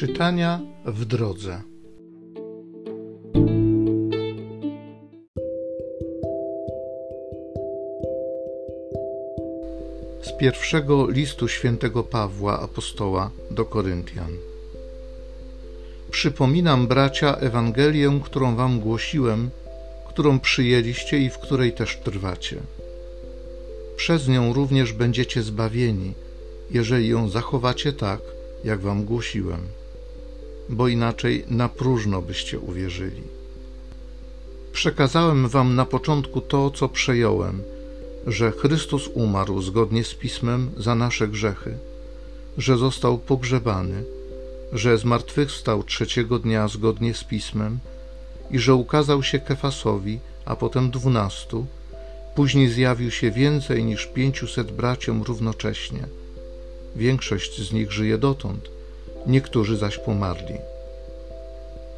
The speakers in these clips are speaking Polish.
Czytania w drodze. Z pierwszego listu świętego Pawła apostoła do Koryntian. Przypominam, bracia, Ewangelię, którą wam głosiłem, którą przyjęliście i w której też trwacie. Przez nią również będziecie zbawieni, jeżeli ją zachowacie tak, jak wam głosiłem bo inaczej na próżno byście uwierzyli. Przekazałem wam na początku to, co przejąłem, że Chrystus umarł zgodnie z Pismem za nasze grzechy, że został pogrzebany, że zmartwychwstał trzeciego dnia zgodnie z Pismem i że ukazał się Kefasowi, a potem dwunastu, później zjawił się więcej niż pięciuset braciom równocześnie. Większość z nich żyje dotąd – niektórzy zaś pomarli.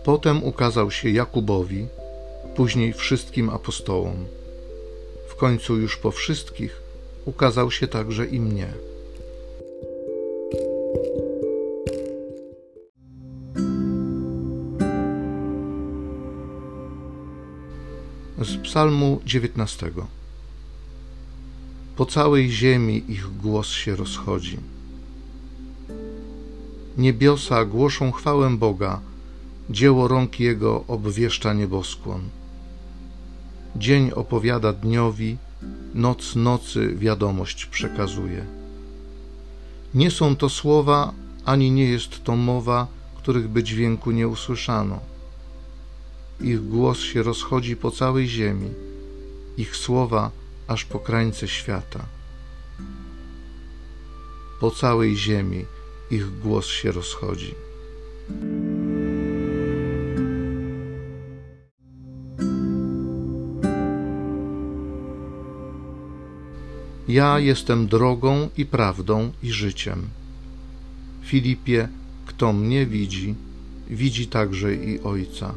Potem ukazał się Jakubowi, później wszystkim apostołom. W końcu już po wszystkich ukazał się także i mnie. Z Psalmu 19. Po całej ziemi ich głos się rozchodzi Niebiosa głoszą chwałę Boga, dzieło rąk Jego obwieszcza nieboskłon. Dzień opowiada dniowi, noc nocy wiadomość przekazuje. Nie są to słowa, ani nie jest to mowa, których by dźwięku nie usłyszano. Ich głos się rozchodzi po całej ziemi, ich słowa aż po krańce świata. Po całej ziemi ich głos się rozchodzi. Ja jestem drogą i prawdą i życiem. Filipie, kto mnie widzi, widzi także i Ojca.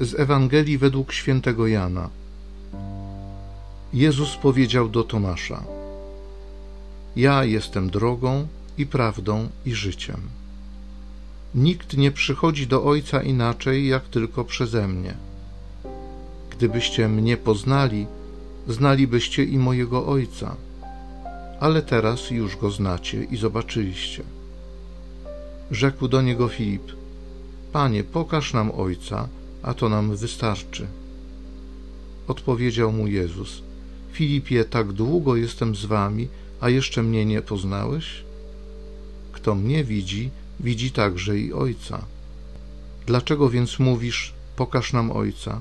Z Ewangelii według świętego Jana. Jezus powiedział do Tomasza: Ja jestem drogą i prawdą i życiem. Nikt nie przychodzi do Ojca inaczej, jak tylko przeze mnie. Gdybyście mnie poznali, znalibyście i mojego Ojca, ale teraz już go znacie i zobaczyliście. Rzekł do niego Filip: Panie, pokaż nam Ojca a to nam wystarczy. Odpowiedział mu Jezus: Filipie, tak długo jestem z wami, a jeszcze mnie nie poznałeś? Kto mnie widzi, widzi także i Ojca. Dlaczego więc mówisz: Pokaż nam Ojca?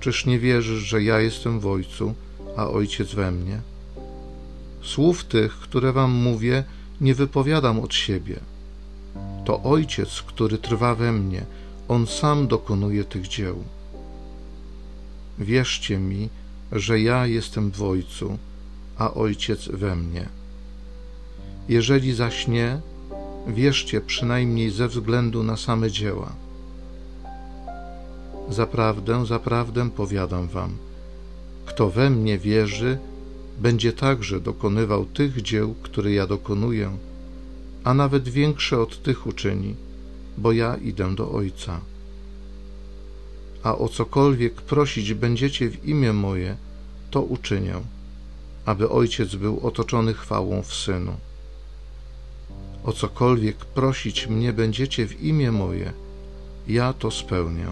Czyż nie wierzysz, że ja jestem w Ojcu, a Ojciec we mnie? Słów tych, które wam mówię, nie wypowiadam od siebie. To Ojciec, który trwa we mnie, on sam dokonuje tych dzieł. Wierzcie mi, że ja jestem w Ojcu, a Ojciec we mnie. Jeżeli zaś nie, wierzcie przynajmniej ze względu na same dzieła. Zaprawdę, zaprawdę powiadam wam, kto we mnie wierzy, będzie także dokonywał tych dzieł, które ja dokonuję, a nawet większe od tych uczyni bo ja idę do Ojca. A o cokolwiek prosić będziecie w imię moje, to uczynię, aby Ojciec był otoczony chwałą w Synu. O cokolwiek prosić mnie będziecie w imię moje, ja to spełnię.